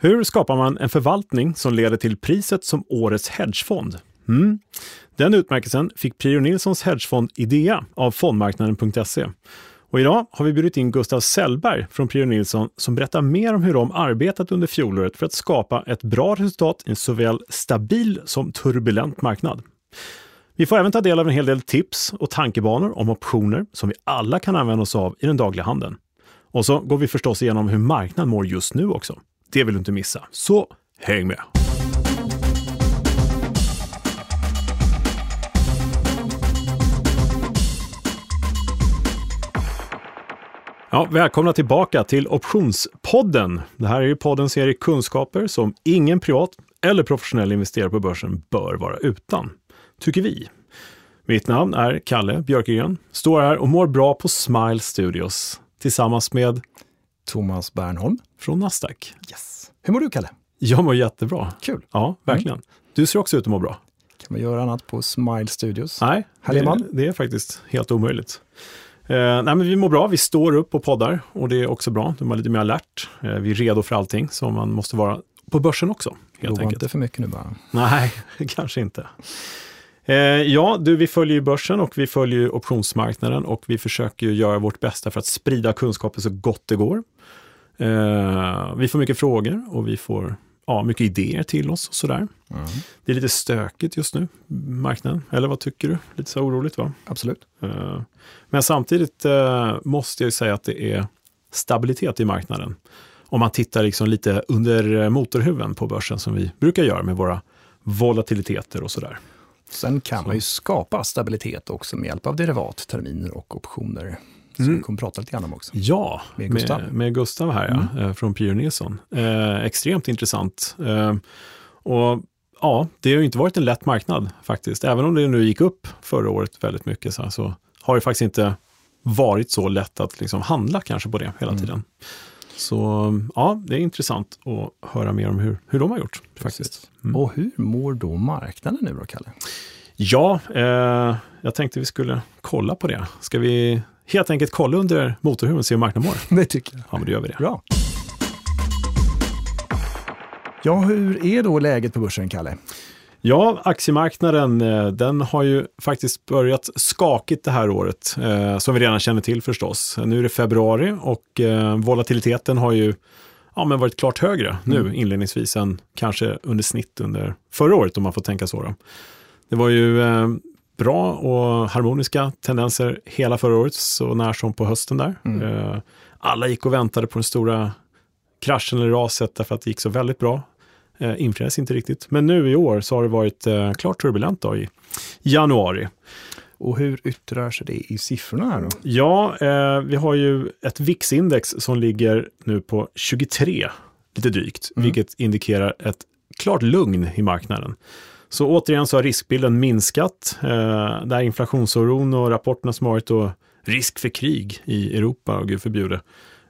Hur skapar man en förvaltning som leder till priset som årets hedgefond? Mm. Den utmärkelsen fick Prio Nilssons hedgefond Idea av fondmarknaden.se. Och idag har vi bjudit in Gustav Sellberg från Prio Nilsson som berättar mer om hur de arbetat under fjolåret för att skapa ett bra resultat i en såväl stabil som turbulent marknad. Vi får även ta del av en hel del tips och tankebanor om optioner som vi alla kan använda oss av i den dagliga handeln. Och så går vi förstås igenom hur marknaden mår just nu också. Det vill du inte missa, så häng med! Ja, välkomna tillbaka till Optionspodden. Det här är ju podden serie kunskaper som ingen privat eller professionell investerare på börsen bör vara utan, tycker vi. Mitt namn är Kalle Björkegren, står här och mår bra på Smile Studios tillsammans med Thomas Bernholm från Nasdaq. Yes. Hur mår du, Kalle? Jag mår jättebra. Kul. Ja, verkligen. Mm. Du ser också ut att må bra. Kan man göra annat på Smile Studios? Nej, det, det, är faktiskt helt omöjligt. Eh, nej, men vi mår bra, vi står upp och poddar och det är också bra. De är lite mer alert. Eh, vi är redo för allting som man måste vara på börsen också. Helt Lova inte för mycket nu bara. Nej, kanske inte. Eh, ja, du, vi följer ju börsen och vi följer optionsmarknaden och vi försöker göra vårt bästa för att sprida kunskapen så gott det går. Eh, vi får mycket frågor och vi får ja, mycket idéer till oss och sådär. Mm. Det är lite stökigt just nu, marknaden. Eller vad tycker du? Lite så oroligt va? Absolut. Eh, men samtidigt eh, måste jag säga att det är stabilitet i marknaden. Om man tittar liksom lite under motorhuven på börsen som vi brukar göra med våra volatiliteter och sådär. Sen kan så. man ju skapa stabilitet också med hjälp av derivat, terminer och optioner. Som mm. vi kommer prata lite grann om också. Ja, med Gustav, med, med Gustav här mm. ja, eh, från Prior Nilsson. Eh, extremt intressant. Eh, och ja, det har ju inte varit en lätt marknad faktiskt. Även om det nu gick upp förra året väldigt mycket så, så har det faktiskt inte varit så lätt att liksom handla kanske på det hela mm. tiden. Så ja, det är intressant att höra mer om hur, hur de har gjort. faktiskt. Mm. Och hur mår då marknaden nu då, Kalle? Ja, eh, jag tänkte vi skulle kolla på det. Ska vi helt enkelt kolla under motorhuven och se hur marknaden mår? Det tycker jag. Ja, men då gör vi det. Bra. Ja, hur är då läget på börsen, Kalle? Ja, aktiemarknaden eh, den har ju faktiskt börjat skakigt det här året, eh, som vi redan känner till förstås. Nu är det februari och eh, volatiliteten har ju ja, men varit klart högre mm. nu inledningsvis än kanske under snitt under förra året om man får tänka så. Då. Det var ju eh, bra och harmoniska tendenser hela förra året, så när som på hösten där. Mm. Eh, alla gick och väntade på den stora kraschen eller raset därför att det gick så väldigt bra eh, infriades inte riktigt. Men nu i år så har det varit eh, klart turbulent då i januari. Och hur yttrar sig det i siffrorna här då? Ja, eh, vi har ju ett VIX-index som ligger nu på 23, lite drygt, mm. vilket indikerar ett klart lugn i marknaden. Så återigen så har riskbilden minskat. Eh, där inflationsoron och rapporterna som varit då risk för krig i Europa, och gud förbjude,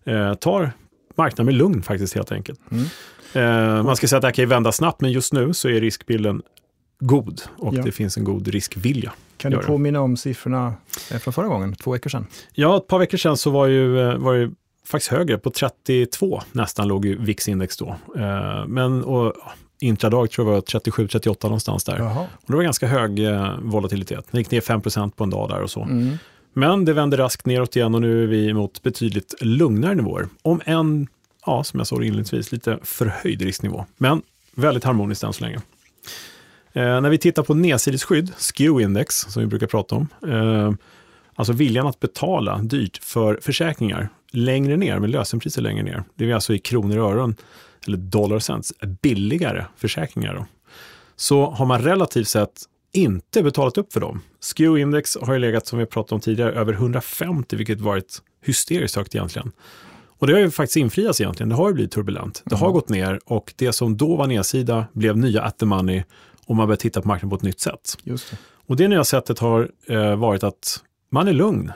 eh, tar marknaden med lugn faktiskt helt enkelt. Mm. Eh, man ska säga att det här kan ju vända snabbt, men just nu så är riskbilden god och ja. det finns en god riskvilja. Kan du påminna om siffrorna eh, från förra gången, två veckor sedan? Ja, ett par veckor sedan så var ju, eh, var det faktiskt högre, på 32 nästan låg ju VIX-index då. Eh, men och, intradag tror jag var 37-38 någonstans där. Jaha. Och det var ganska hög volatilitet. Det gick ner 5% på en dag där och så. Mm. Men det vände raskt neråt igen och nu är vi mot betydligt lugnare nivåer. Om en ja, som jag sa inledningsvis, lite förhöjd risknivå. Men väldigt harmoniskt än så länge. Eh, när vi tittar på nedsidesskydd, SKEW-index, som vi brukar prata om, eh, alltså viljan att betala dyrt för försäkringar längre ner, med lösenpriser längre ner, det är alltså i kronor och ören, eller dollar cents, billigare försäkringar. Då. Så har man relativt sett inte betalat upp för dem. SKEW-index har ju legat, som vi pratade om tidigare, över 150, vilket varit hysteriskt högt egentligen. Och det har ju faktiskt infriats egentligen. Det har ju blivit turbulent. Det har mm. gått ner och det som då var nedsida blev nya at the money och man börjar titta på marknaden på ett nytt sätt. Just det. Och det nya sättet har eh, varit att man är lugn.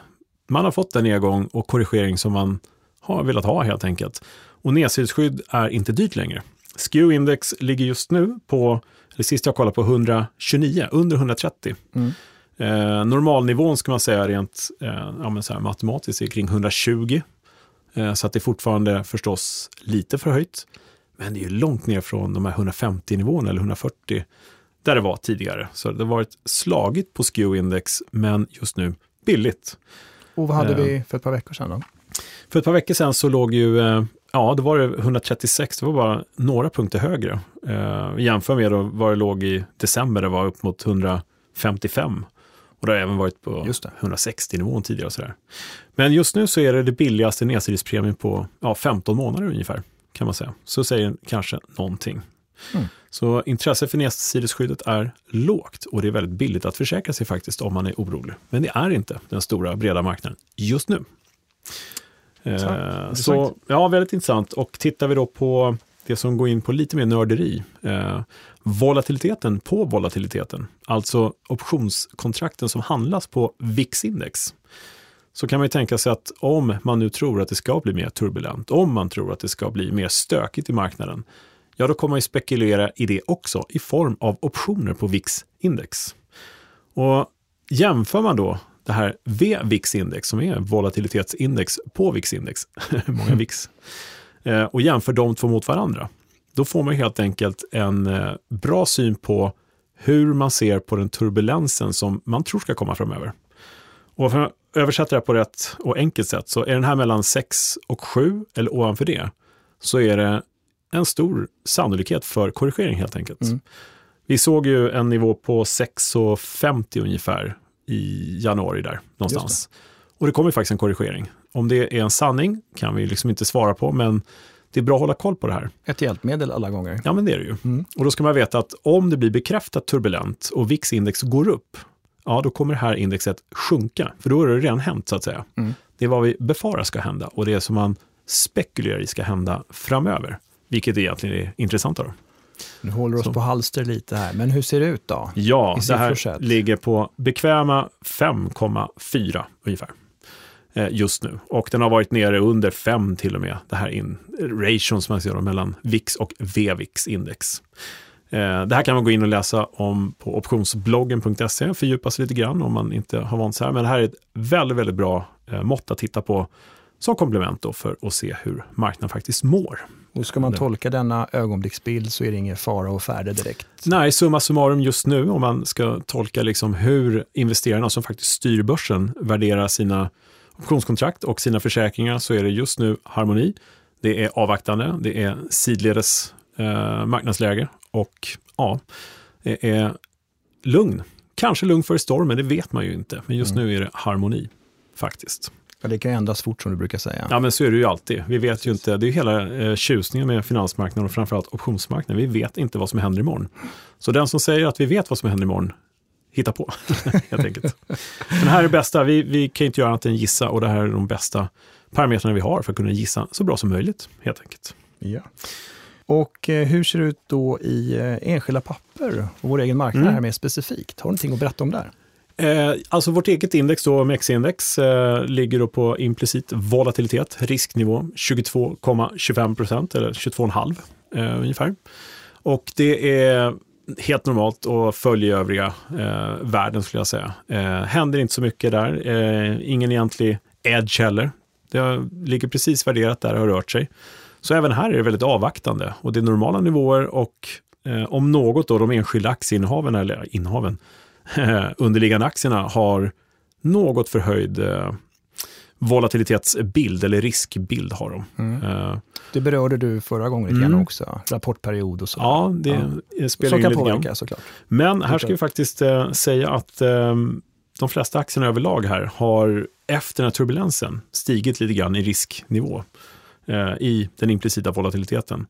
Man har fått den nedgång och korrigering som man har velat ha helt enkelt. Och nedsidesskydd är inte dyrt längre. SKEW-index ligger just nu på, eller sist jag kollade på 129, under 130. Mm. Eh, normalnivån ska man säga rent eh, ja, men så här, matematiskt är kring 120. Eh, så att det är fortfarande förstås lite förhöjt. Men det är ju långt ner från de här 150 nivåerna eller 140 där det var tidigare. Så det har varit slagigt på SKEW-index, men just nu billigt. Och vad hade vi för ett par veckor sedan då? För ett par veckor sedan så låg ju, ja, då var det 136, det var bara några punkter högre. Eh, jämför med då vad det låg i december, det var upp mot 155. Och det har även varit på 160-nivån tidigare. Och sådär. Men just nu så är det det billigaste nedsidespremien på ja, 15 månader ungefär. kan man säga. Så säger kanske någonting. Mm. Så intresset för nedsidesskyddet är lågt och det är väldigt billigt att försäkra sig faktiskt om man är orolig. Men det är inte den stora breda marknaden just nu. Eh, så ja, väldigt intressant. Och tittar vi då på det som går in på lite mer nörderi. Eh, volatiliteten på volatiliteten, alltså optionskontrakten som handlas på VIX-index. Så kan man ju tänka sig att om man nu tror att det ska bli mer turbulent, om man tror att det ska bli mer stökigt i marknaden, ja då kommer man ju spekulera i det också i form av optioner på VIX-index. Och jämför man då det här VVIX-index som är volatilitetsindex på VIX-index, många VIX, eh, och jämför de två mot varandra, då får man helt enkelt en eh, bra syn på hur man ser på den turbulensen som man tror ska komma framöver. Och för att översätta det på rätt och enkelt sätt så är den här mellan 6 och 7 eller ovanför det så är det en stor sannolikhet för korrigering helt enkelt. Mm. Vi såg ju en nivå på 6,50 ungefär i januari där någonstans. Det. Och det kommer faktiskt en korrigering. Om det är en sanning kan vi liksom inte svara på, men det är bra att hålla koll på det här. Ett hjälpmedel alla gånger. Ja, men det är det ju. Mm. Och då ska man veta att om det blir bekräftat turbulent och VIX-index går upp, ja, då kommer det här indexet sjunka, för då är det redan hänt så att säga. Mm. Det är vad vi befarar ska hända och det är som man spekulerar i ska hända framöver, vilket egentligen är intressant. Nu håller oss så. på halster lite här, men hur ser det ut då? Ja, det här ligger på bekväma 5,4 ungefär eh, just nu. Och den har varit nere under 5 till och med, det här in, ration som man ser då, mellan VIX och VVIX-index. Eh, det här kan man gå in och läsa om på optionsbloggen.se, fördjupa sig lite grann om man inte har vant sig här. Men det här är ett väldigt, väldigt bra eh, mått att titta på som komplement då för att se hur marknaden faktiskt mår. Och ska man tolka denna ögonblicksbild så är det ingen fara och färde direkt? Nej, summa summarum just nu om man ska tolka liksom hur investerarna som faktiskt styr börsen värderar sina optionskontrakt och sina försäkringar så är det just nu harmoni. Det är avvaktande, det är sidledes eh, marknadsläge och ja, det är lugn. Kanske lugn för stormen, det vet man ju inte. Men just mm. nu är det harmoni faktiskt. Ja, det kan ju ändras fort som du brukar säga. Ja, men så är det ju alltid. Vi vet ju inte, det är ju hela eh, tjusningen med finansmarknaden och framförallt optionsmarknaden. Vi vet inte vad som händer imorgon. Så den som säger att vi vet vad som händer imorgon, hitta på helt enkelt. Men det här är det bästa, vi, vi kan inte göra annat än gissa och det här är de bästa parametrarna vi har för att kunna gissa så bra som möjligt helt enkelt. Ja. Och eh, hur ser det ut då i eh, enskilda papper och vår egen marknad mm. här mer specifikt? Har du någonting att berätta om där? Eh, alltså vårt eget index, då, MEX-index, eh, ligger då på implicit volatilitet, risknivå 22,25 procent eller 22,5 eh, ungefär. Och det är helt normalt och följer övriga eh, världen skulle jag säga. Eh, händer inte så mycket där, eh, ingen egentlig edge heller. Det ligger precis värderat där det har rört sig. Så även här är det väldigt avvaktande och det är normala nivåer och eh, om något då de enskilda aktieinnehaven, eller innehaven, underliggande aktierna har något förhöjd eh, volatilitetsbild eller riskbild har de. Mm. Uh, det berörde du förra gången lite mm. också, rapportperiod och så. Ja, det ja. spelar in lite påverka. Såklart. Men här ska vi faktiskt uh, säga att uh, de flesta aktierna överlag här har efter den här turbulensen stigit lite grann i risknivå i den implicita volatiliteten.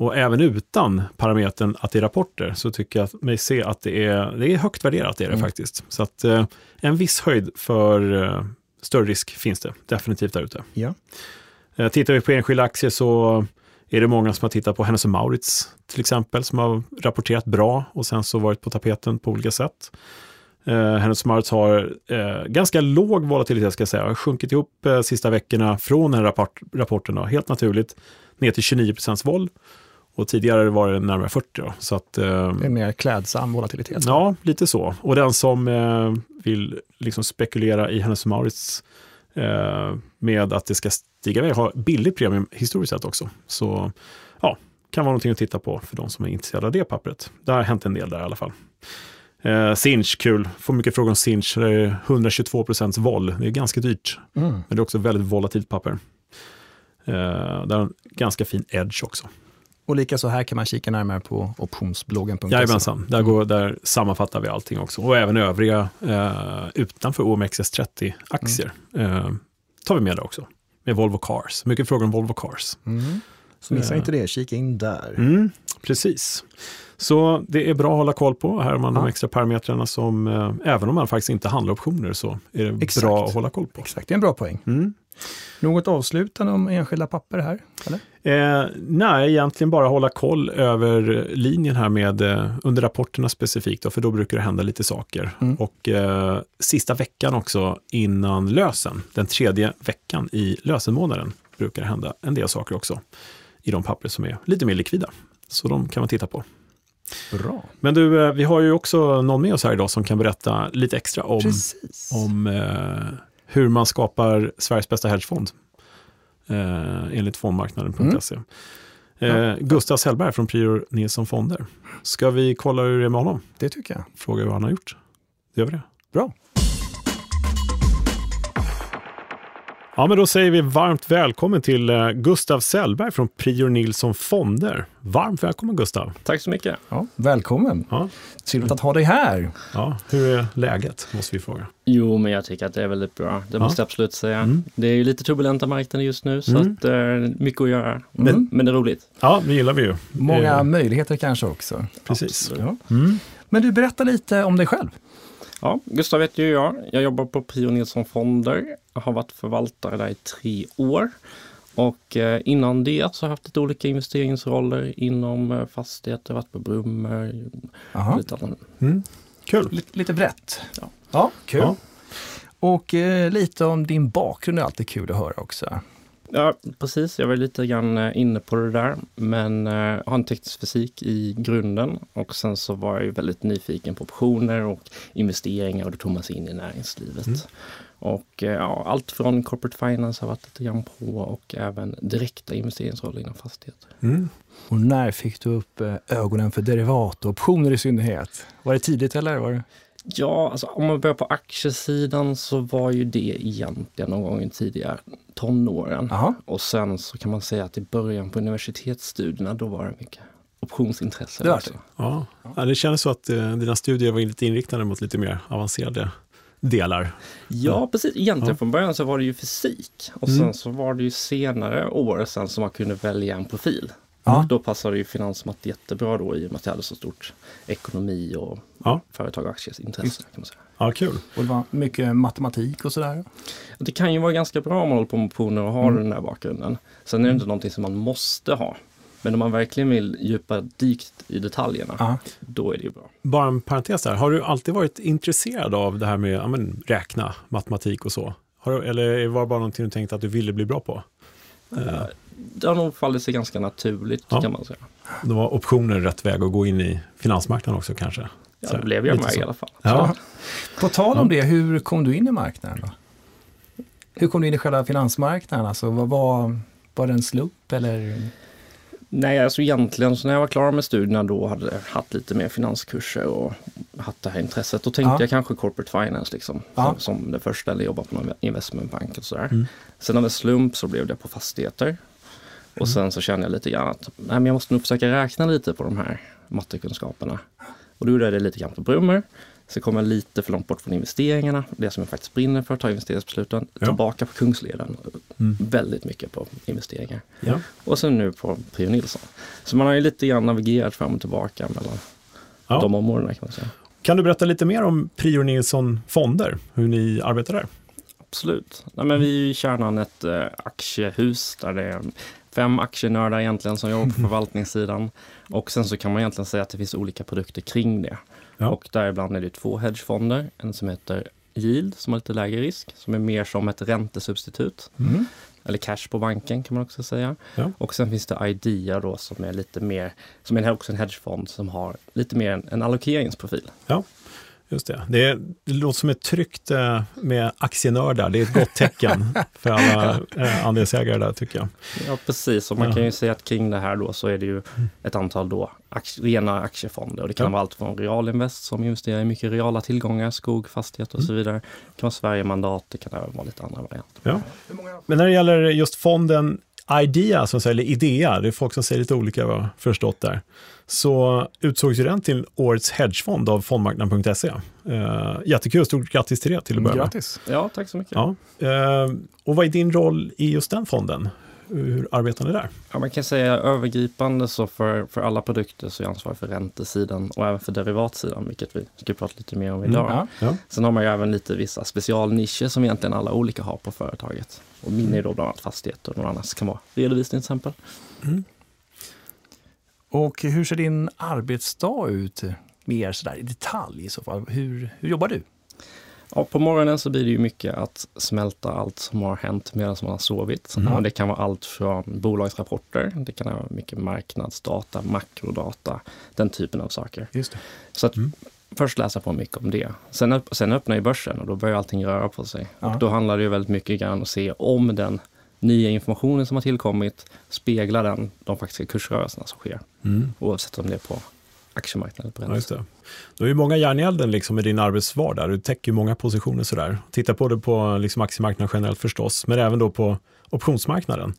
Och även utan parametern att det är rapporter så tycker jag mig se att det är, det är högt värderat, det är det mm. faktiskt. Så att eh, en viss höjd för eh, större risk finns det definitivt där ute. Ja. Eh, tittar vi på enskilda aktier så är det många som har tittat på Hennes Maurits till exempel, som har rapporterat bra och sen så varit på tapeten på olika sätt. Eh, Hennes Maurits har eh, ganska låg volatilitet ska jag säga, har sjunkit ihop eh, sista veckorna från den rapport, rapporten, då, helt naturligt, ner till 29 procents vol. Och tidigare var det närmare 40. Då, så att, eh, det är mer klädsam volatilitet. Ja, lite så. Och den som eh, vill liksom spekulera i Hennes Maurits eh, med att det ska stiga iväg har billig premium historiskt sett också. Så ja, kan vara någonting att titta på för de som är intresserade av det pappret. Det har hänt en del där i alla fall. Eh, Sinch, kul. Får mycket frågor om Sinch. Det är 122 procents vol. Det är ganska dyrt. Mm. Men det är också väldigt volatilt papper. Eh, det har en ganska fin edge också. Och likaså här kan man kika närmare på optionsbloggen.se. Jajamensan, där, går, där sammanfattar vi allting också. Och även övriga eh, utanför OMXS30-aktier mm. eh, tar vi med där också. Med Volvo Cars. Mycket frågor om Volvo Cars. Mm. Så missa inte det, kika in där. Mm, precis. Så det är bra att hålla koll på. Här har man ja. de extra parametrarna som, eh, även om man faktiskt inte handlar optioner, så är det Exakt. bra att hålla koll på. Exakt, det är en bra poäng. Mm. Något avslutande om enskilda papper här? Eller? Eh, nej, egentligen bara hålla koll över linjen här med eh, under rapporterna specifikt, då, för då brukar det hända lite saker. Mm. Och eh, sista veckan också innan lösen, den tredje veckan i lösenmånaden, brukar det hända en del saker också i de papper som är lite mer likvida. Så de kan man titta på. Bra. Men du, eh, vi har ju också någon med oss här idag som kan berätta lite extra om, om eh, hur man skapar Sveriges bästa hedgefond eh, enligt fondmarknaden.se. Mm. Eh, Gustav Sellberg från Prior Nilsson Fonder. Ska vi kolla hur det är med honom? Det tycker jag. Fråga hur han har gjort. Gör vi det? Bra. Ja, men då säger vi varmt välkommen till eh, Gustav Sellberg från Prior Nilsson Fonder. Varmt välkommen Gustav! Tack så mycket! Ja, välkommen! Ja. Trevligt att ha dig här! Ja, hur är läget, måste vi fråga. Jo, men jag tycker att det är väldigt bra. Det måste jag absolut säga. Mm. Det är ju lite turbulenta marknader just nu, så mm. att, eh, mycket att göra. Men, mm. men det är roligt. Ja, det gillar vi ju. Många eh. möjligheter kanske också. Precis. Ja. Mm. Men du, berätta lite om dig själv. Ja, Gustav heter ju jag. Jag jobbar på Prio Nilsson Fonder. Jag har varit förvaltare där i tre år. Och eh, innan det så har jag haft lite olika investeringsroller inom eh, fastigheter, varit på Brummer. Lite mm. Kul! Lite, lite brett. Ja, ja kul. Ja. Och eh, lite om din bakgrund är alltid kul att höra också. Ja, precis. Jag var lite grann eh, inne på det där. Men eh, jag har en teknisk fysik i grunden och sen så var jag väldigt nyfiken på optioner och investeringar och då tog man sig in i näringslivet. Mm. Och eh, ja, allt från corporate finance har varit lite grann på och även direkta investeringsroller inom fastigheter. Mm. Och när fick du upp ögonen för derivat och optioner i synnerhet? Var det tidigt eller? Var det... Ja, alltså om man börjar på aktiesidan så var ju det egentligen någon gång tidigare tonåren. Aha. Och sen så kan man säga att i början på universitetsstudierna då var det mycket optionsintresse. Det, det. Ja. ja, det känns så att eh, dina studier var lite inriktade mot lite mer avancerade delar. Ja, precis. Egentligen ja. från början så var det ju fysik och mm. sen så var det ju senare år sen som man kunde välja en profil. Ja. Då passade ju finansmatt jättebra då i och med att jag hade så stort ekonomi och ja. företag och aktieintresse. Kan man säga. Ja, kul. Och det var mycket matematik och sådär? Det kan ju vara ganska bra om man håller på med optioner och har mm. den här bakgrunden. Sen är det inte mm. någonting som man måste ha. Men om man verkligen vill djupa dykt i detaljerna, Aha. då är det ju bra. Bara en parentes där, har du alltid varit intresserad av det här med ja, men, räkna, matematik och så? Har, eller var det bara någonting du tänkte att du ville bli bra på? Uh, det har nog fallit sig ganska naturligt ja. kan man säga. Då var optioner rätt väg att gå in i finansmarknaden också kanske? Ja, det blev jag med så. i alla fall. Ja. På tal om det, hur kom du in i marknaden? Då? Hur kom du in i själva finansmarknaden? Alltså, var, var, var det en slump eller? Nej, alltså egentligen så när jag var klar med studierna då hade jag haft lite mer finanskurser och haft det här intresset. Då tänkte ja. jag kanske corporate finance liksom, ja. som, som, det första eller jobba på någon investmentbank och sådär. Mm. Sen av en slump så blev det på fastigheter. Och sen så kände jag lite grann att nej, men jag måste nog försöka räkna lite på de här mattekunskaperna. Och då gjorde jag det lite grann på Brummer. Så kom jag lite för långt bort från investeringarna, det som jag faktiskt brinner för, ta investeringsbesluten. Ja. Tillbaka på Kungsleden, mm. väldigt mycket på investeringar. Ja. Och sen nu på Prio Nilsson. Så man har ju lite grann navigerat fram och tillbaka mellan ja. de områdena kan man säga. Kan du berätta lite mer om Prio Nilsson Fonder, hur ni arbetar där? Absolut. Nej, men vi är i kärnan ett äh, aktiehus där det är fem aktienördar egentligen som jobbar på förvaltningssidan. Och sen så kan man egentligen säga att det finns olika produkter kring det. Ja. Och däribland är det två hedgefonder. En som heter Yield som har lite lägre risk, som är mer som ett räntesubstitut. Mm. Eller cash på banken kan man också säga. Ja. Och sen finns det Idea då som är lite mer, som är också en hedgefond som har lite mer en, en allokeringsprofil. Ja. Just det. Det, är, det låter som ett tryckt eh, med aktienördar. Det är ett gott tecken för alla eh, andelsägare där tycker jag. Ja, precis. Och man ja. kan ju säga att kring det här då så är det ju ett antal då aktie, rena aktiefonder. Och det kan ja. vara allt från Realinvest som investerar i mycket reala tillgångar, skog, fastighet och så mm. vidare. Det kan vara Sverigemandat, det kan även vara lite andra varianter. Ja. Men när det gäller just fonden Idea, som säger, eller Idea, det är folk som säger lite olika vad jag förstått där, så utsågs ju den till årets hedgefond av fondmarknaden.se. Uh, jättekul, stort grattis till det till att börja Grattis. Ja, tack så mycket. Ja. Uh, och vad är din roll i just den fonden? Hur arbetar ni där? Ja, man kan säga övergripande så för, för alla produkter så är jag ansvarig för räntesidan och även för derivatsidan, vilket vi ska prata lite mer om idag. Mm, ja. Sen har man ju även lite vissa specialnischer som egentligen alla olika har på företaget. Och min är då bland annat fastigheter och någon annan kan vara redovisning till exempel. Mm. Och hur ser din arbetsdag ut mer sådär i detalj i så fall? Hur, hur jobbar du? Ja, på morgonen så blir det ju mycket att smälta allt som har hänt medan man har sovit. Mm. det kan vara allt från bolagsrapporter, det kan vara mycket marknadsdata, makrodata, den typen av saker. Just det. Så att mm. först läsa på mycket om det. Sen, sen öppnar ju börsen och då börjar allting röra på sig. Ja. Och då handlar det ju väldigt mycket grann att se om den nya informationen som har tillkommit speglar den de faktiska kursrörelserna som sker. Mm. Oavsett om det är på aktiemarknaden. På ja, just det. Du har ju många järn i elden liksom i din arbetsvardag. Du täcker många positioner sådär. Tittar på det på liksom aktiemarknaden generellt förstås, men även då på optionsmarknaden.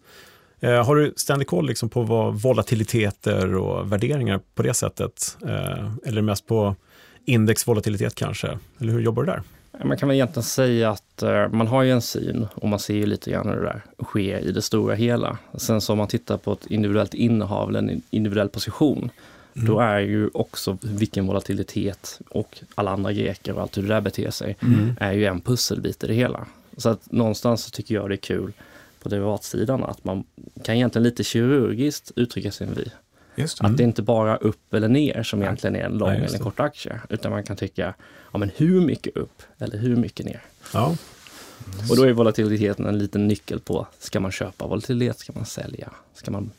Eh, har du ständig koll liksom på vad volatiliteter och värderingar på det sättet? Eh, eller mest på indexvolatilitet kanske? Eller hur jobbar du där? Man kan väl egentligen säga att uh, man har ju en syn och man ser ju lite grann hur det där sker i det stora hela. Sen så om man tittar på ett individuellt innehav eller en individuell position, mm. då är ju också vilken volatilitet och alla andra greker och allt hur det där beter sig, mm. är ju en pusselbit i det hela. Så att någonstans så tycker jag det är kul på derivatsidan att man kan egentligen lite kirurgiskt uttrycka sin vy. Just, mm. Att det inte bara upp eller ner som egentligen är en lång eller en kort aktie, utan man kan tycka, ja men hur mycket upp eller hur mycket ner? Ja. Mm. Och då är volatiliteten en liten nyckel på, ska man köpa volatilitet, ska man sälja, ska man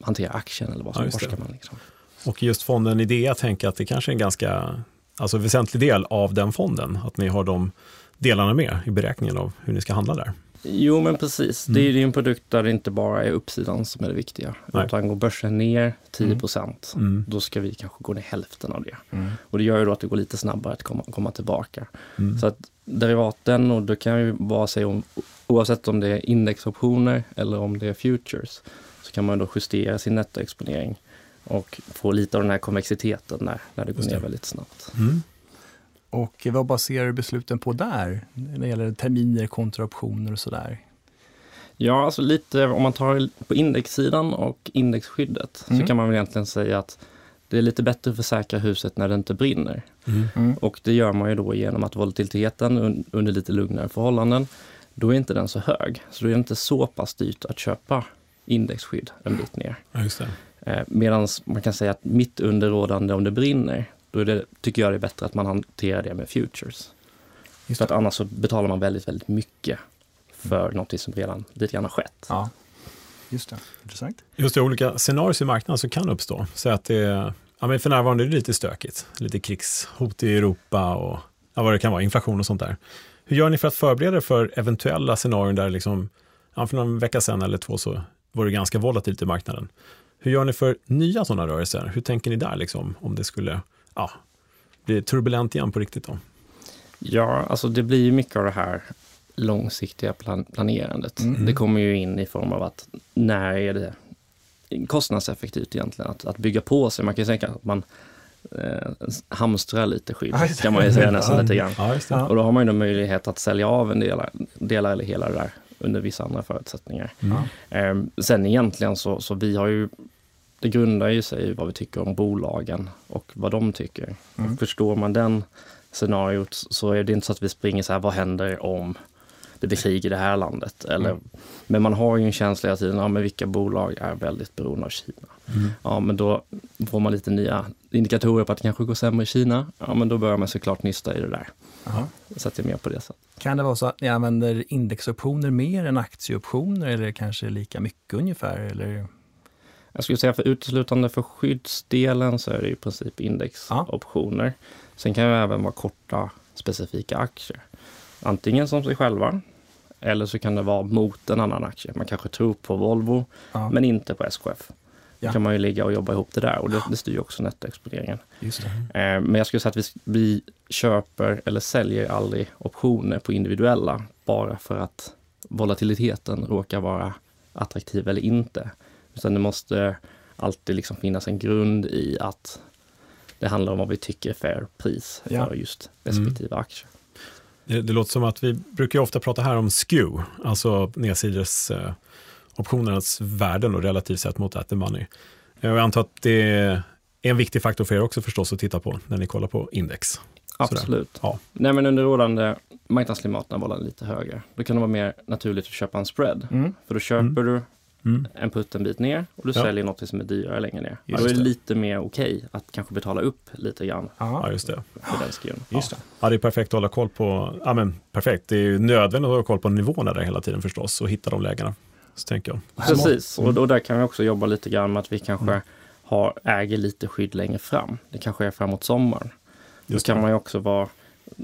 hantera aktien eller vad ja, ska man liksom? Och just fonden Idea tänker att det kanske är en ganska alltså väsentlig del av den fonden, att ni har de delarna med i beräkningen av hur ni ska handla där. Jo, men precis. Mm. Det är ju en produkt där det inte bara är uppsidan som är det viktiga. Nej. Utan går börsen ner 10 procent, mm. mm. då ska vi kanske gå ner hälften av det. Mm. Och det gör ju då att det går lite snabbare att komma, komma tillbaka. Mm. Så att derivaten, och det kan ju bara säga om, oavsett om det är indexoptioner eller om det är futures, så kan man då justera sin nettoexponering och få lite av den här konvexiteten när, när det går ner väldigt snabbt. Mm. Och vad baserar du besluten på där, när det gäller terminer kontra optioner och sådär? Ja, alltså lite om man tar på indexsidan och indexskyddet mm. så kan man väl egentligen säga att det är lite bättre att försäkra huset när det inte brinner. Mm. Mm. Och det gör man ju då genom att volatiliteten under lite lugnare förhållanden, då är inte den så hög. Så då är det inte så pass dyrt att köpa indexskydd en bit ner. Ja, eh, Medan man kan säga att mitt under rådande om det brinner, då är det, tycker jag det är bättre att man hanterar det med futures. Just För att annars så betalar man väldigt, väldigt mycket för mm. något som redan lite grann har skett. Ja. Just det, intressant. Just det, olika scenarier i marknaden som kan uppstå. Så att det, ja, men för närvarande är det lite stökigt. Lite krigshot i Europa och ja, vad det kan vara, inflation och sånt där. Hur gör ni för att förbereda er för eventuella scenarier där liksom, ja, för någon vecka sedan eller två så var det ganska volatilt i marknaden. Hur gör ni för nya sådana rörelser? Hur tänker ni där liksom, om det skulle ja, blir turbulent igen på riktigt då? Ja, alltså det blir mycket av det här långsiktiga plan planerandet. Mm. Det kommer ju in i form av att när är det kostnadseffektivt egentligen att, att bygga på sig? Man kan ju tänka att man eh, hamstrar lite skydd, ja, kan man ju säga nästan lite grann. Ja, och då har man ju möjlighet att sälja av en del, delar eller hela det där under vissa andra förutsättningar. Mm. Eh, sen egentligen så, så vi har ju det grundar ju sig i vad vi tycker om bolagen och vad de tycker. Mm. Och förstår man den scenariot så är det inte så att vi springer så här, vad händer om det blir krig i det här landet? Eller, mm. Men man har ju en känsla hela tiden, ja men vilka bolag är väldigt beroende av Kina? Mm. Ja men då får man lite nya indikatorer på att det kanske går sämre i Kina. Ja men då börjar man såklart nysta i det där. Aha. Så att jag är med på det sättet. Kan det vara så att ni använder indexoptioner mer än aktieoptioner eller kanske lika mycket ungefär? Eller? Jag skulle säga för uteslutande för skyddsdelen så är det i princip indexoptioner. Ja. Sen kan det även vara korta specifika aktier. Antingen som sig själva eller så kan det vara mot en annan aktie. Man kanske tror på Volvo ja. men inte på SKF. Ja. Då kan man ju ligga och jobba ihop det där och det, det styr också nettoexponeringen. Eh, men jag skulle säga att vi, vi köper eller säljer aldrig optioner på individuella bara för att volatiliteten råkar vara attraktiv eller inte. Utan det måste alltid liksom finnas en grund i att det handlar om vad vi tycker är fair pris ja. för just respektive mm. aktie. Det, det, låter som att vi brukar ofta prata här om skew, alltså nedsides eh, optionernas värden och relativt sett mot at the money. Jag antar att det är en viktig faktor för er också förstås att titta på när ni kollar på index. Absolut. Ja. Nej, men under rådande marknadsklimat när var lite högre, då kan det vara mer naturligt att köpa en spread. Mm. För då köper mm. du mm. en putt en bit ner och du ja. säljer något som är dyrare längre ner. Just då är det, det lite mer okej okay att kanske betala upp lite grann. Ja, just det. För den skun. Just det. Ja, det är perfekt att hålla koll på, ja men perfekt, det är ju nödvändigt att hålla koll på nivåerna där hela tiden förstås och hitta de lägena. Så tänker jag. Precis, och, och där kan vi också jobba lite grann med att vi kanske mm. har, äger lite skydd längre fram. Det kanske är framåt sommaren. Just då kan man ju också vara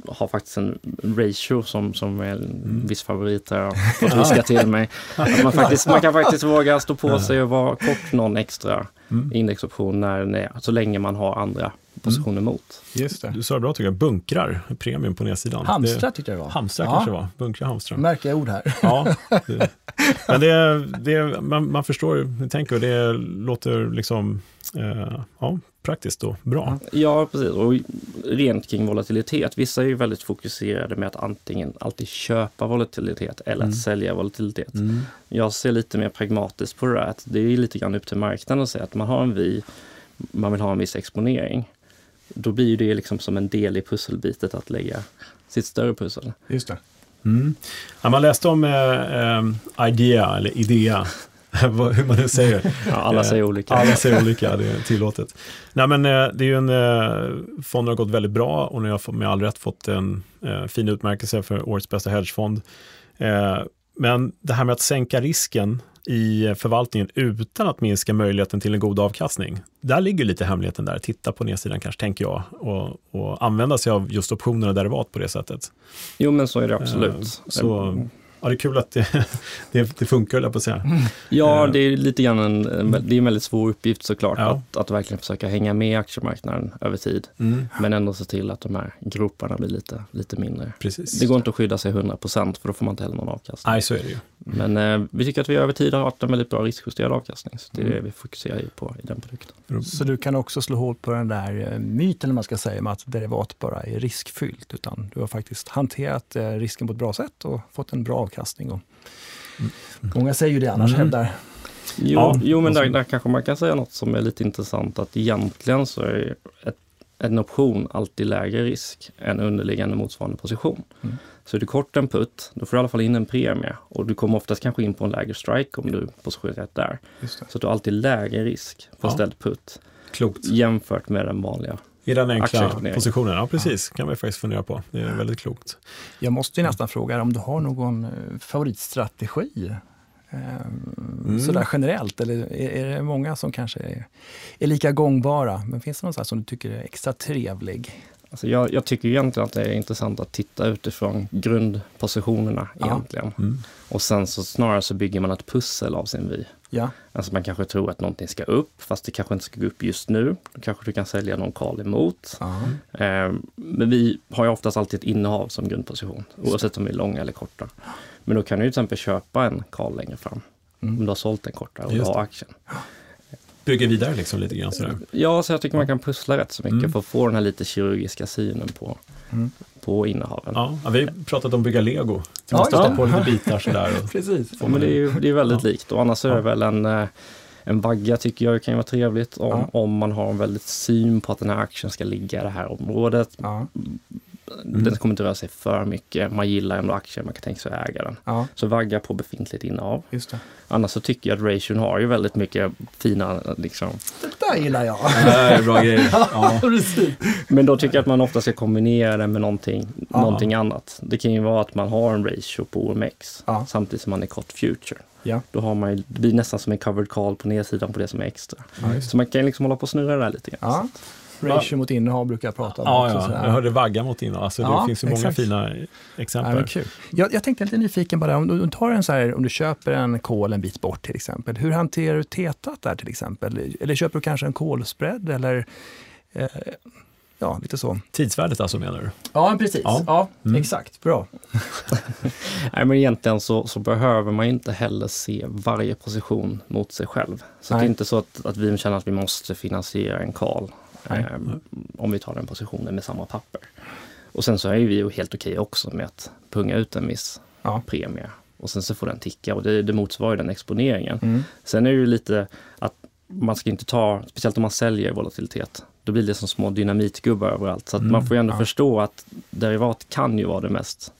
har faktiskt en ratio som, som är en mm. viss favorit har fått viska till mig. Att man, faktiskt, man kan faktiskt våga stå på sig och vara kort någon extra mm. indexoption när den är, så länge man har andra positioner mm. mot. Just det. Du sa det bra tycker jag, bunkrar, premium på nedsidan. Hamstra tyckte jag det var. Hamstra ja. kanske det var, bunkra hamstra. Märkliga ord här. Ja, det, men det, det, man, man förstår hur tänker och det låter liksom, eh, ja, praktiskt och bra. Ja, precis. Och rent kring volatilitet. Vissa är ju väldigt fokuserade med att antingen alltid köpa volatilitet eller mm. att sälja volatilitet. Mm. Jag ser lite mer pragmatiskt på det där. Att det är lite grann upp till marknaden att säga att man har en vi, man vill ha en viss exponering. Då blir det liksom som en del i pusselbitet att lägga sitt större pussel. Just det. Mm. Ja, man läste om eh, eh, Idea, eller Idea, hur man nu säger. Ja, alla säger olika. Alla säger olika, det är tillåtet. Nej, men eh, det är ju en, eh, fonden har gått väldigt bra och ni har med all rätt fått en eh, fin utmärkelse för årets bästa hedgefond. Men det här med att sänka risken i förvaltningen utan att minska möjligheten till en god avkastning. Där ligger lite hemligheten där, titta på nedsidan kanske, tänker jag, och, och använda sig av just optioner och derivat på det sättet. Jo, men så är det absolut. Så, ja, det är kul att det, det, det funkar, höll jag på att säga. Ja, det är lite grann en, det är en väldigt svår uppgift såklart, ja. att, att verkligen försöka hänga med aktiemarknaden över tid. Mm. Men ändå se till att de här groparna blir lite, lite mindre. Precis. Det går inte att skydda sig 100% för då får man inte heller någon avkastning. Nej, så är det ju. Men eh, vi tycker att vi över tid har haft en väldigt bra riskjusterad avkastning. Så det är mm. det vi fokuserar på i den produkten. Så du kan också slå hål på den där eh, myten, man ska säga, om att derivat bara är riskfyllt. Utan du har faktiskt hanterat eh, risken på ett bra sätt och fått en bra avkastning. Och mm. Många säger ju det annars, mm. hävdar Jo, ja, jo men där, där, kanske man kan säga något som är lite intressant. Att egentligen så är ett, en option alltid lägre risk än underliggande motsvarande position. Mm. Så är du kort en putt, då får du i alla fall in en premie och du kommer oftast kanske in på en lägre strike om du positionerar rätt där. Så att du har alltid lägre risk på ja. ställd putt. Klokt. Jämfört med den vanliga i den enkla positionen, ja precis, ja. kan man faktiskt fundera på. Det är väldigt klokt. Jag måste ju nästan fråga om du har någon eh, favoritstrategi? Ehm, mm. Sådär generellt, eller är, det många som kanske är, är lika gångbara? Men finns det någon som du tycker är extra trevlig? Alltså jag, jag, tycker egentligen att det är intressant att titta utifrån grundpositionerna ja. egentligen. Mm. Och sen så snarare så bygger man ett pussel av sin vy. Ja. Alltså man kanske tror att någonting ska upp, fast det kanske inte ska gå upp just nu. Då kanske du kan sälja någon call emot. Eh, men vi har ju oftast alltid ett innehav som grundposition, oavsett om vi är långa eller korta. Men då kan du till exempel köpa en call längre fram. Mm. Om du har sålt den korta och du har aktien bygga vidare liksom lite grann sådär. Ja, så jag tycker man kan pussla rätt så mycket mm. för att få den här lite kirurgiska synen på, mm. på innehaven. Ja, vi har pratat om att bygga lego. Så man stöter ja. på lite bitar sådär. Och Precis. Ja, men det är ju det är väldigt ja. likt och annars är det väl en eh, en vagga tycker jag kan vara trevligt om, ja. om man har en väldigt syn på att den här aktien ska ligga i det här området. Ja. Mm. Den kommer inte röra sig för mycket. Man gillar ändå aktier, man kan tänka sig att äga den. Ja. Så vagga på befintligt innehav. Just det. Annars så tycker jag att ration har ju väldigt mycket fina liksom... Det där gillar jag! Det bra grejer. Ja. Men då tycker jag att man ofta ska kombinera det med någonting, någonting annat. Det kan ju vara att man har en ratio på OMX ja. samtidigt som man är kort future. Ja. Då har man, det blir nästan som en covered call på nedsidan på det som är extra. Ja, så man kan liksom hålla på och snurra det där lite grann. Ratio mot innehav brukar jag prata om. Ja, ja. jag hörde vagga mot innehav. Alltså, ja, det finns ju många exakt. fina exempel. Ja, kul. Jag, jag tänkte lite nyfiken bara, om du, tar en så här, om du köper en kol en bit bort till exempel. Hur hanterar du tetat där till exempel? Eller köper du kanske en kolspread eller eh, ja, lite så. Tidsvärdet alltså menar du? Ja, precis. Ja, ja mm. exakt. Bra. Nej, men egentligen så, så, behöver man inte heller se varje position mot sig själv. Så det är inte så att, att vi känner att vi måste finansiera en call eh, om vi tar den positionen med samma papper. Och sen så är vi ju helt okej också med att punga ut en viss ja. premie och sen så får den ticka och det, det motsvarar den exponeringen. Mm. Sen är det ju lite att man ska inte ta, speciellt om man säljer volatilitet, då blir det som små dynamitgubbar överallt. Så mm, man får ju ändå ja. förstå att derivat kan ju vara det mest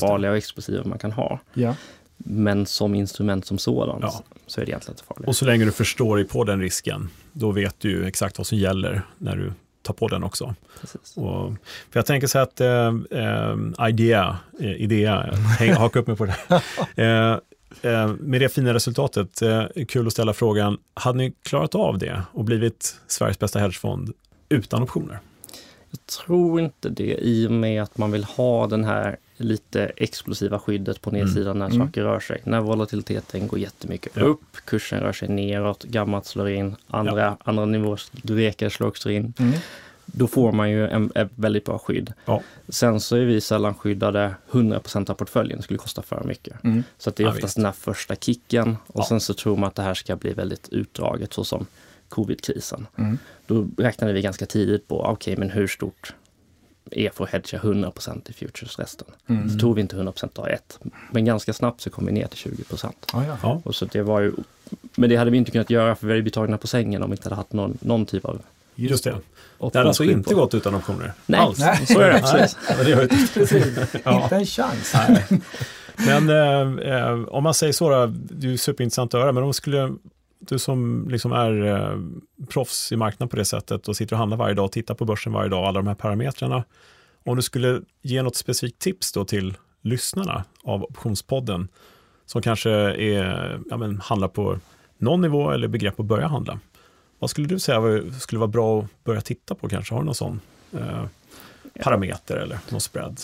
farliga och explosiva man kan ha. Ja. Men som instrument som sådant ja. så är det egentligen inte farligt. Och så länge du förstår dig på den risken, då vet du exakt vad som gäller när du tar på den också. Och, för jag tänker så att eh, eh, idea, eh, idea, haka upp mig på det. Eh, Eh, med det fina resultatet, eh, kul att ställa frågan, hade ni klarat av det och blivit Sveriges bästa hedgefond utan optioner? Jag tror inte det i och med att man vill ha den här lite explosiva skyddet på nedsidan mm. när saker mm. rör sig. När volatiliteten går jättemycket ja. upp, kursen rör sig neråt, gammalt slår in, andra, ja. andra nivåer, greker slår också in. Mm då får man ju en, ett väldigt bra skydd. Ja. Sen så är vi sällan skyddade 100% av portföljen, det skulle kosta för mycket. Mm. Så det är oftast ja, den här första kicken och sen så tror man att det här ska bli väldigt utdraget så som covid-krisen. Mm. Då räknade vi ganska tidigt på, okej okay, men hur stort är för att hedga 100% i futures resten. Mm. Så tog vi inte 100% dag ett. Men ganska snabbt så kom vi ner till 20%. Ah, ja. och så det var ju, men det hade vi inte kunnat göra för vi hade blivit tagna på sängen om vi inte hade haft någon, någon typ av Just det. Det har alltså inte gått utan optioner? Nej, Alls. Nej. så är det absolut. Nej, det ja. Inte en chans. Men eh, eh, om man säger så, då, det är superintressant att höra, men om skulle du som liksom är eh, proffs i marknaden på det sättet och sitter och handlar varje dag och tittar på börsen varje dag, alla de här parametrarna. Om du skulle ge något specifikt tips då till lyssnarna av Optionspodden som kanske är, ja, men, handlar på någon nivå eller begrepp att börja handla. Vad skulle du säga skulle vara bra att börja titta på kanske? Har du någon sån eh, parameter eller någon spread?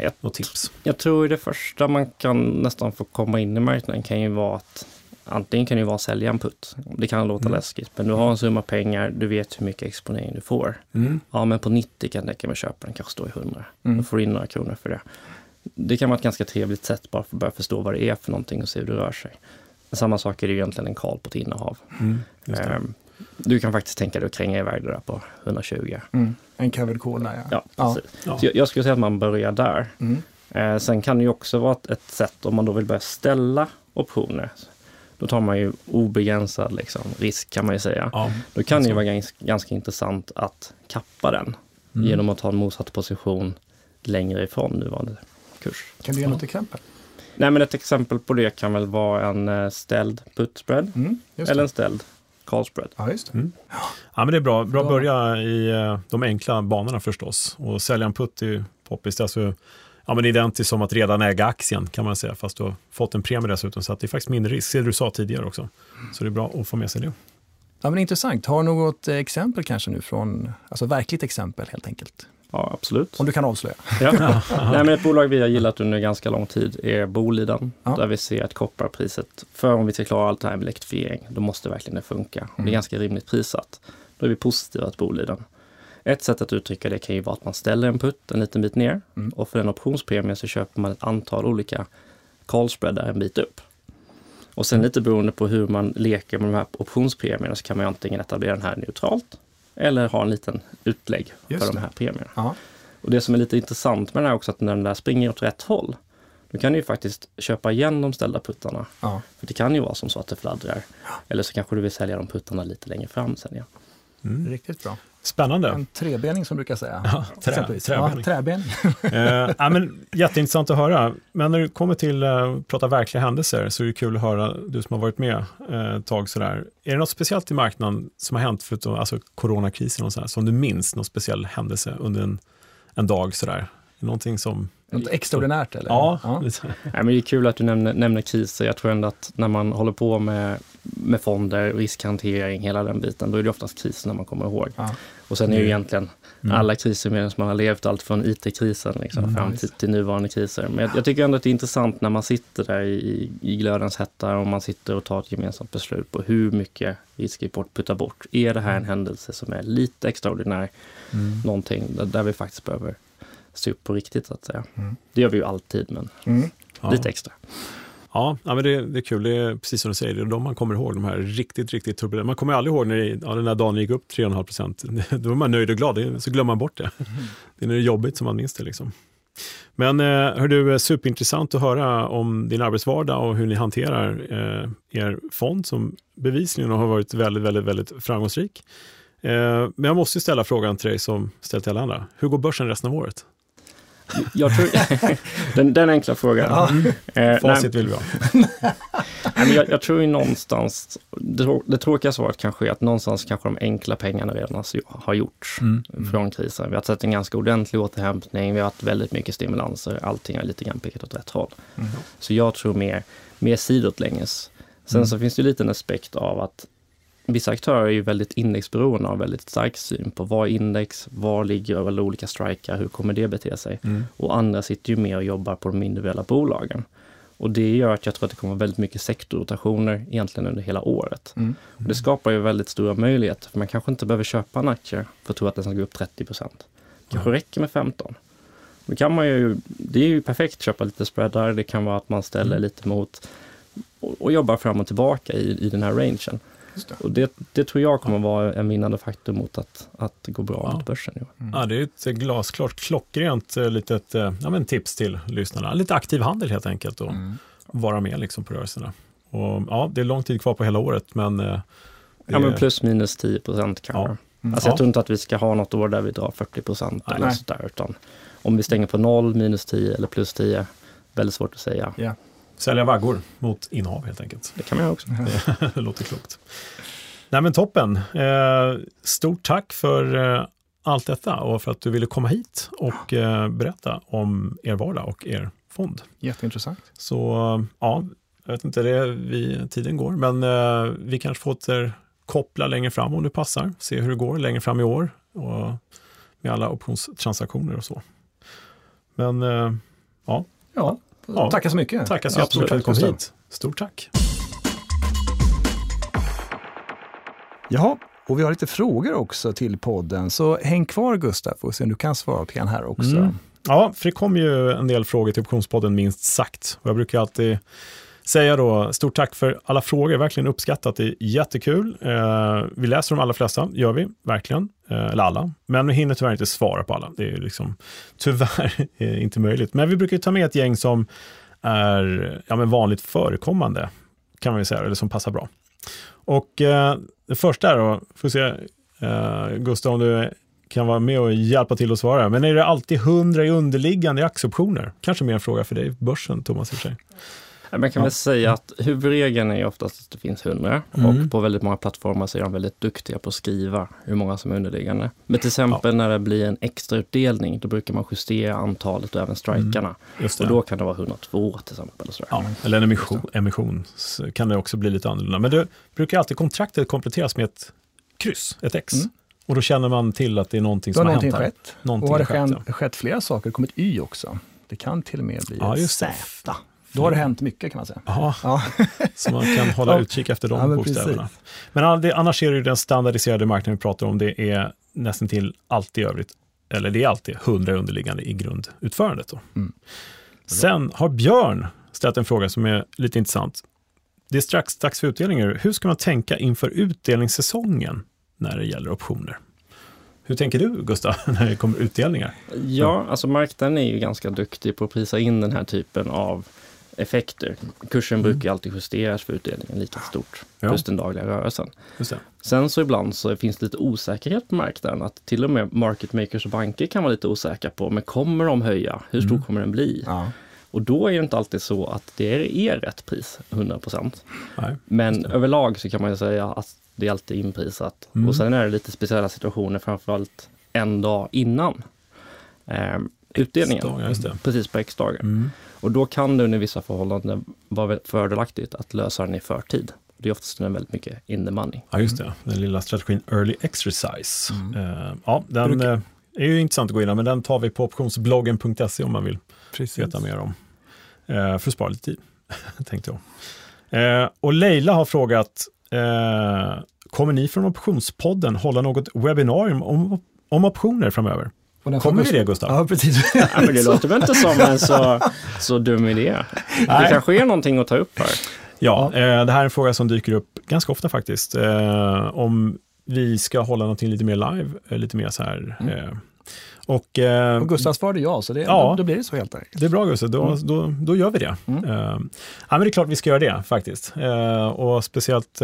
Jag, något tips? Jag tror det första man kan nästan få komma in i marknaden kan ju vara att antingen kan det vara sälja en putt. Det kan låta mm. läskigt, men du har en summa pengar, du vet hur mycket exponering du får. Mm. Ja, men på 90 kan det räcka med att köpa den, kanske stå i 100. Mm. Då får du in några kronor för det. Det kan vara ett ganska trevligt sätt bara för att börja förstå vad det är för någonting och se hur det rör sig. Samma sak är det egentligen en call på ett innehav. Mm, um, du kan faktiskt tänka dig att kränga iväg det där på 120. Mm. En covered call där ja. ja, ja. Så jag, jag, skulle säga att man börjar där. Mm. Eh, sen kan det ju också vara ett, ett, sätt om man då vill börja ställa optioner. Då tar man ju obegränsad liksom, risk kan man ju säga. Ja, då kan det ju vara ganska, ganska intressant att kappa den mm. genom att ta en motsatt position längre ifrån nuvarande kurs. Kan du ge något exempel? Nej, men ett exempel på det kan väl vara en eh, ställd put spread mm, eller en ställd Carlspread. Ja, just mm. ja, men det är bra. Bra att börja i uh, de enkla banorna förstås. Och sälja en putt är ju poppis. Det alltså, ja, men identiskt som att redan äga aktien kan man säga, fast du har fått en premie dessutom. Så att det är faktiskt mindre risk, det du sa tidigare också. Så det är bra att få med sig det. Ja, men intressant. Har du något exempel kanske nu från, alltså verkligt exempel helt enkelt? Ja, absolut. Om du kan avslöja. Ja. Nej, men ett bolag vi har gillat under ganska lång tid är Boliden. Ja. Där vi ser att kopparpriset, för om vi ska klara allt det här med elektrifiering, då måste verkligen det funka. Mm. Det är mm. ganska rimligt prissatt. Då är vi positiva till Boliden. Ett sätt att uttrycka det kan ju vara att man ställer en putt en liten bit ner mm. och för den optionspremien så köper man ett antal olika callspreadar en bit upp. Och sen lite beroende på hur man leker med de här optionspremierna så kan man antingen etablera den här neutralt eller ha en liten utlägg Just för det. de här premierna. Aha. Och det som är lite intressant med det här också att när den där springer åt rätt håll, då kan du ju faktiskt köpa igen de ställda puttarna. Ja. För det kan ju vara som så att det fladdrar. Eller så kanske du vill sälja de puttarna lite längre fram sen. Ja. Mm. Riktigt bra. Spännande. En trebening som brukar säga. Ja, trä, träbening. Ja, träbening. eh, ja, men, jätteintressant att höra. Men när det kommer till att uh, prata verkliga händelser så är det kul att höra, du som har varit med uh, ett tag sådär. Är det något speciellt i marknaden som har hänt, förutom alltså, coronakrisen och sådär, som du minns, någon speciell händelse under en, en dag sådär? Någonting som Något extraordinärt eller? Ja. ja. Nej, men det är kul att du nämner, nämner kriser. Jag tror ändå att när man håller på med, med fonder, riskhantering, hela den biten, då är det oftast kriserna man kommer ihåg. Ja. Och sen är det ju egentligen mm. alla kriser medan man har levt, allt från IT-krisen liksom, mm, fram till, till, nuvarande kriser. Men jag, jag, tycker ändå att det är intressant när man sitter där i, i glödens hetta och man sitter och tar ett gemensamt beslut på hur mycket vi ska putta bort. Är det här en mm. händelse som är lite extraordinär? Mm. Någonting där, där vi faktiskt behöver se upp på riktigt så att säga. Mm. Det gör vi ju alltid, men mm. lite extra. Ja, men det, det, är kul. Det är precis som du säger, det är de man kommer ihåg, de här riktigt, riktigt turbulenta. Man kommer aldrig ihåg när det, ja, den där dagen gick upp 3,5 procent. Då är man nöjd och glad, så glömmer man bort det. Mm. Det är när det är jobbigt som man minns det. Liksom. Men eh, hör du, superintressant att höra om din arbetsvardag och hur ni hanterar eh, er fond som bevisligen har varit väldigt, väldigt, väldigt framgångsrik. Eh, men jag måste ställa frågan till dig som ställt till alla andra. Hur går börsen resten av året? Jag tror, den, den enkla frågan. Ja. Eh, Facit vill vi ha. nej, men jag, jag, tror ju någonstans, det, det tråkiga svaret kanske är att någonstans kanske de enkla pengarna redan har gjorts mm. Mm. från krisen. Vi har sett en ganska ordentlig återhämtning, vi har haft väldigt mycket stimulanser, allting har lite grann pekat åt rätt håll. Mm. Så jag tror mer, mer sidåtlänges. Sen mm. så finns det lite en aspekt av att vissa aktörer är ju väldigt indexberoende och har väldigt stark syn på vad är index, var ligger alla olika strikar, hur kommer det bete sig? Mm. Och andra sitter ju med och jobbar på de individuella bolagen. Och det gör att jag tror att det kommer väldigt mycket sektorrotationer egentligen under hela året. Mm. Och det skapar ju väldigt stora möjligheter, för man kanske inte behöver köpa en aktie för att tro att den ska gå upp 30 procent. Kanske mm. räcker med 15. Då kan man ju, det är ju perfekt att köpa lite spreadar, det kan vara att man ställer mm. lite mot och, och jobbar fram och tillbaka i, i den här rangen. Det. Och det, det, tror jag kommer vara en vinnande faktor mot att, att det går bra ja. mot börsen. Mm. Ja, det är ett glasklart, klockrent eh, litet eh, ja, men tips till lyssnarna. Lite aktiv handel helt enkelt och mm. vara med liksom på rörelserna. Och, ja, det är lång tid kvar på hela året, men... Eh, ja, men plus minus 10 procent kanske. Ja. Mm. Alltså, jag tror inte att vi ska ha något år där vi drar 40 procent eller sådär, utan om vi stänger på noll, minus 10 eller plus 10, väldigt svårt att säga. Yeah. Sälja vaggor mot innehav helt enkelt. Det kan man också. det låter klokt. Nej men toppen. Eh, stort tack för eh, allt detta och för att du ville komma hit och eh, berätta om er vardag och er fond. Jätteintressant. Så ja, jag vet inte, det vi, tiden går, men vi kanske får återkoppla längre fram om det passar. Se hur det går längre fram i år och med alla optionstransaktioner och så. Men ja. Ja, ja. Tackar så mycket. Tackar så jättemycket för att du kom hit. Stort tack. Jaha, och vi har lite frågor också till podden, så häng kvar Gustav och se om du kan svara på en här också. Mm. Ja, för det kom ju en del frågor till Optionspodden minst sagt. Och jag brukar alltid säga då, stort tack för alla frågor, verkligen uppskattat, det är jättekul. Eh, vi läser de allra flesta, gör vi, verkligen, eh, eller alla. Men vi hinner tyvärr inte svara på alla, det är liksom tyvärr eh, inte möjligt. Men vi brukar ta med ett gäng som är ja, men vanligt förekommande, kan man säga, eller som passar bra. Och eh, det första är då, får se eh, Gustav om du kan vara med och hjälpa till att svara. Men är det alltid 100 i underliggande i aktieoptioner? Kanske mer en fråga för dig, börsen, Thomas i och för sig. Man kan ja. väl säga att huvudregeln är oftast att det finns 100 mm. och på väldigt många plattformar så är de väldigt duktiga på att skriva hur många som är underliggande. Men till exempel ja. när det blir en extra utdelning, då brukar man justera antalet och även strikarna. Mm. Och då kan det vara 102 till exempel. Ja, eller en emission, emission kan det också bli lite annorlunda. Men det brukar alltid kontraktet kompletteras med ett kryss, ett X. Mm. Och då känner man till att det är någonting som har hänt. Här. Skett. Någonting och har det skett, ja. skett flera saker, kommit Y också. Det kan till och med bli ja, ett Z. Då har det hänt mycket kan man säga. Aha. Ja, så man kan hålla utkik efter de ja, men bokstäverna. Precis. Men det, annars är det den standardiserade marknaden vi pratar om, det är nästan till allt i övrigt, eller det är alltid 100 underliggande i grundutförandet. Då. Mm. Sen har Björn ställt en fråga som är lite intressant. Det är strax dags för utdelningar. Hur ska man tänka inför utdelningssäsongen när det gäller optioner? Hur tänker du, Gustav, när det kommer utdelningar? Ja, alltså marknaden är ju ganska duktig på att prisa in den här typen av effekter. Kursen mm. brukar alltid justeras för utdelningen lika stort, ja. plus den dagliga rörelsen. Sen så ibland så finns det lite osäkerhet på marknaden, att till och med market makers och banker kan vara lite osäkra på, men kommer de höja? Hur stor mm. kommer den bli? Ja. Och då är det inte alltid så att det är rätt pris, 100 procent. Men överlag så kan man ju säga att det är alltid inprisat. Mm. Och sen är det lite speciella situationer, framförallt en dag innan. Um, utdelningen. Precis på X-dagar. Mm. Och då kan det under vissa förhållanden vara fördelaktigt att lösa den i förtid. Det är oftast den väldigt mycket in the money. Ja, just det. Den lilla strategin early exercise. Mm. Uh, ja, den Bruk uh, är ju intressant att gå in men den tar vi på optionsbloggen.se om man vill Precis. veta mer om. Uh, för att spara lite tid, tänkte jag. och Leila har frågat, kommer ni från Optionspodden hålla något webbinarium om, om optioner framöver? Kommer vi det Gustav? Ja, precis. ja, men det låter väl inte som en så, så dum idé. Det kanske är någonting att ta upp här. Ja, eh, det här är en fråga som dyker upp ganska ofta faktiskt. Eh, om vi ska hålla någonting lite mer live, eh, lite mer så här. Mm. Eh, och, eh, och Gustav svarade ja, så det, ja, då, då, blir det så helt enkelt. Det är bra Gustav, då, mm. då, då gör vi det. Mm. Ja, men det är klart vi ska göra det faktiskt. och speciellt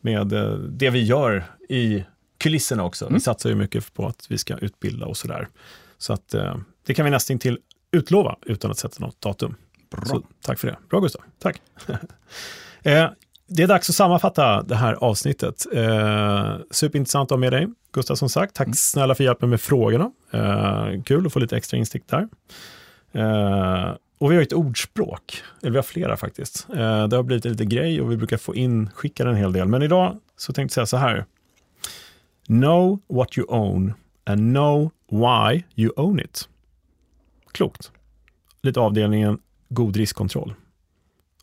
med det vi gör i kulisserna också. Mm. Vi satsar ju mycket på att vi ska utbilda och sådär. Så att det kan vi nästan till utlova utan att sätta något datum. Bra. Så, tack för det. Bra Gustav, tack. eh, det är dags att sammanfatta det här avsnittet. Eh, superintressant att ha med dig, Gustav, som sagt. Tack mm. snälla för hjälpen med frågorna. Eh, kul att få lite extra instick där. Eh, och vi har ett ordspråk, eller vi har flera faktiskt. Eh, det har blivit en liten grej och vi brukar få in, skicka en hel del. Men idag så tänkte jag säga så här. Know what you own and know why you own it. Klokt. Lite avdelningen god riskkontroll.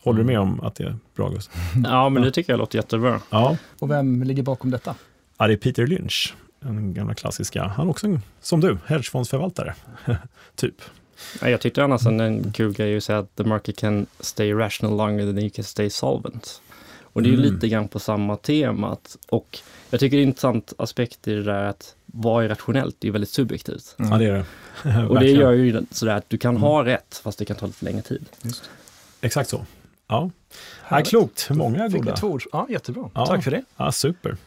Håller mm. du med om att det är bra, Gustav? Ja, men det tycker jag låter jättebra. Ja. Och vem ligger bakom detta? Ja, det är Peter Lynch, den gamla klassiska. Han är också, en, som du, hedgefondsförvaltare, typ. Ja, jag tyckte annars en kul grej att säga att the market can stay rational longer than you can stay solvent. Och det är mm. lite grann på samma tema. Och jag tycker det är en intressant aspekt i det där att vad är rationellt? Det är väldigt subjektivt. Mm. Ja, det är det. och det gör ju sådär att du kan ha mm. rätt, fast det kan ta lite längre tid. Just. Exakt så. Ja, ja klokt. Många goda. Ord. Ja, jättebra. Ja. Tack för det. Ja, super.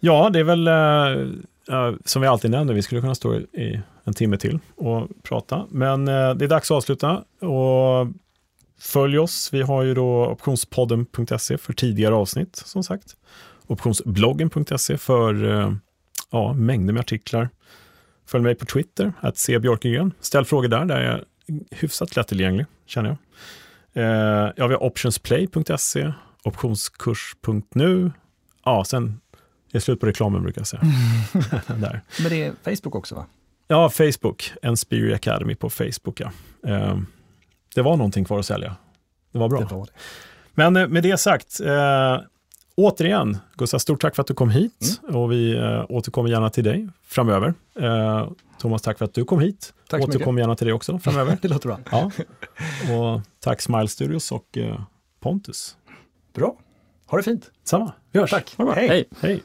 Ja, det är väl uh, som vi alltid nämner, vi skulle kunna stå i en timme till och prata. Men uh, det är dags att avsluta. Och följ oss. Vi har ju då optionspodden.se för tidigare avsnitt, som sagt. Optionsbloggen.se för uh, ja, mängder med artiklar. Följ mig på Twitter, att se Björkegren. Ställ frågor där, där är jag hyfsat lättillgänglig, känner jag. Eh, ja, vi har optionsplay.se, optionskurs.nu. Ja, sen är det slut på reklamen brukar jag säga. där. Men det är Facebook också va? Ja, Facebook. Enspiri Academy på Facebook. Ja. Eh, det var någonting kvar att sälja. Det var bra. Det var det. Men eh, med det sagt, eh, återigen, Gustav, stort tack för att du kom hit mm. och vi äh, återkommer gärna till dig framöver. Äh, Thomas, tack för att du kom hit. Tack så Återkommer gärna till dig också framöver. det låter bra. Ja. Och tack Smile Studios och äh, Pontus. Bra. Ha det fint. Samma. Vi hörs. Tack. Hej. Hej. Hej.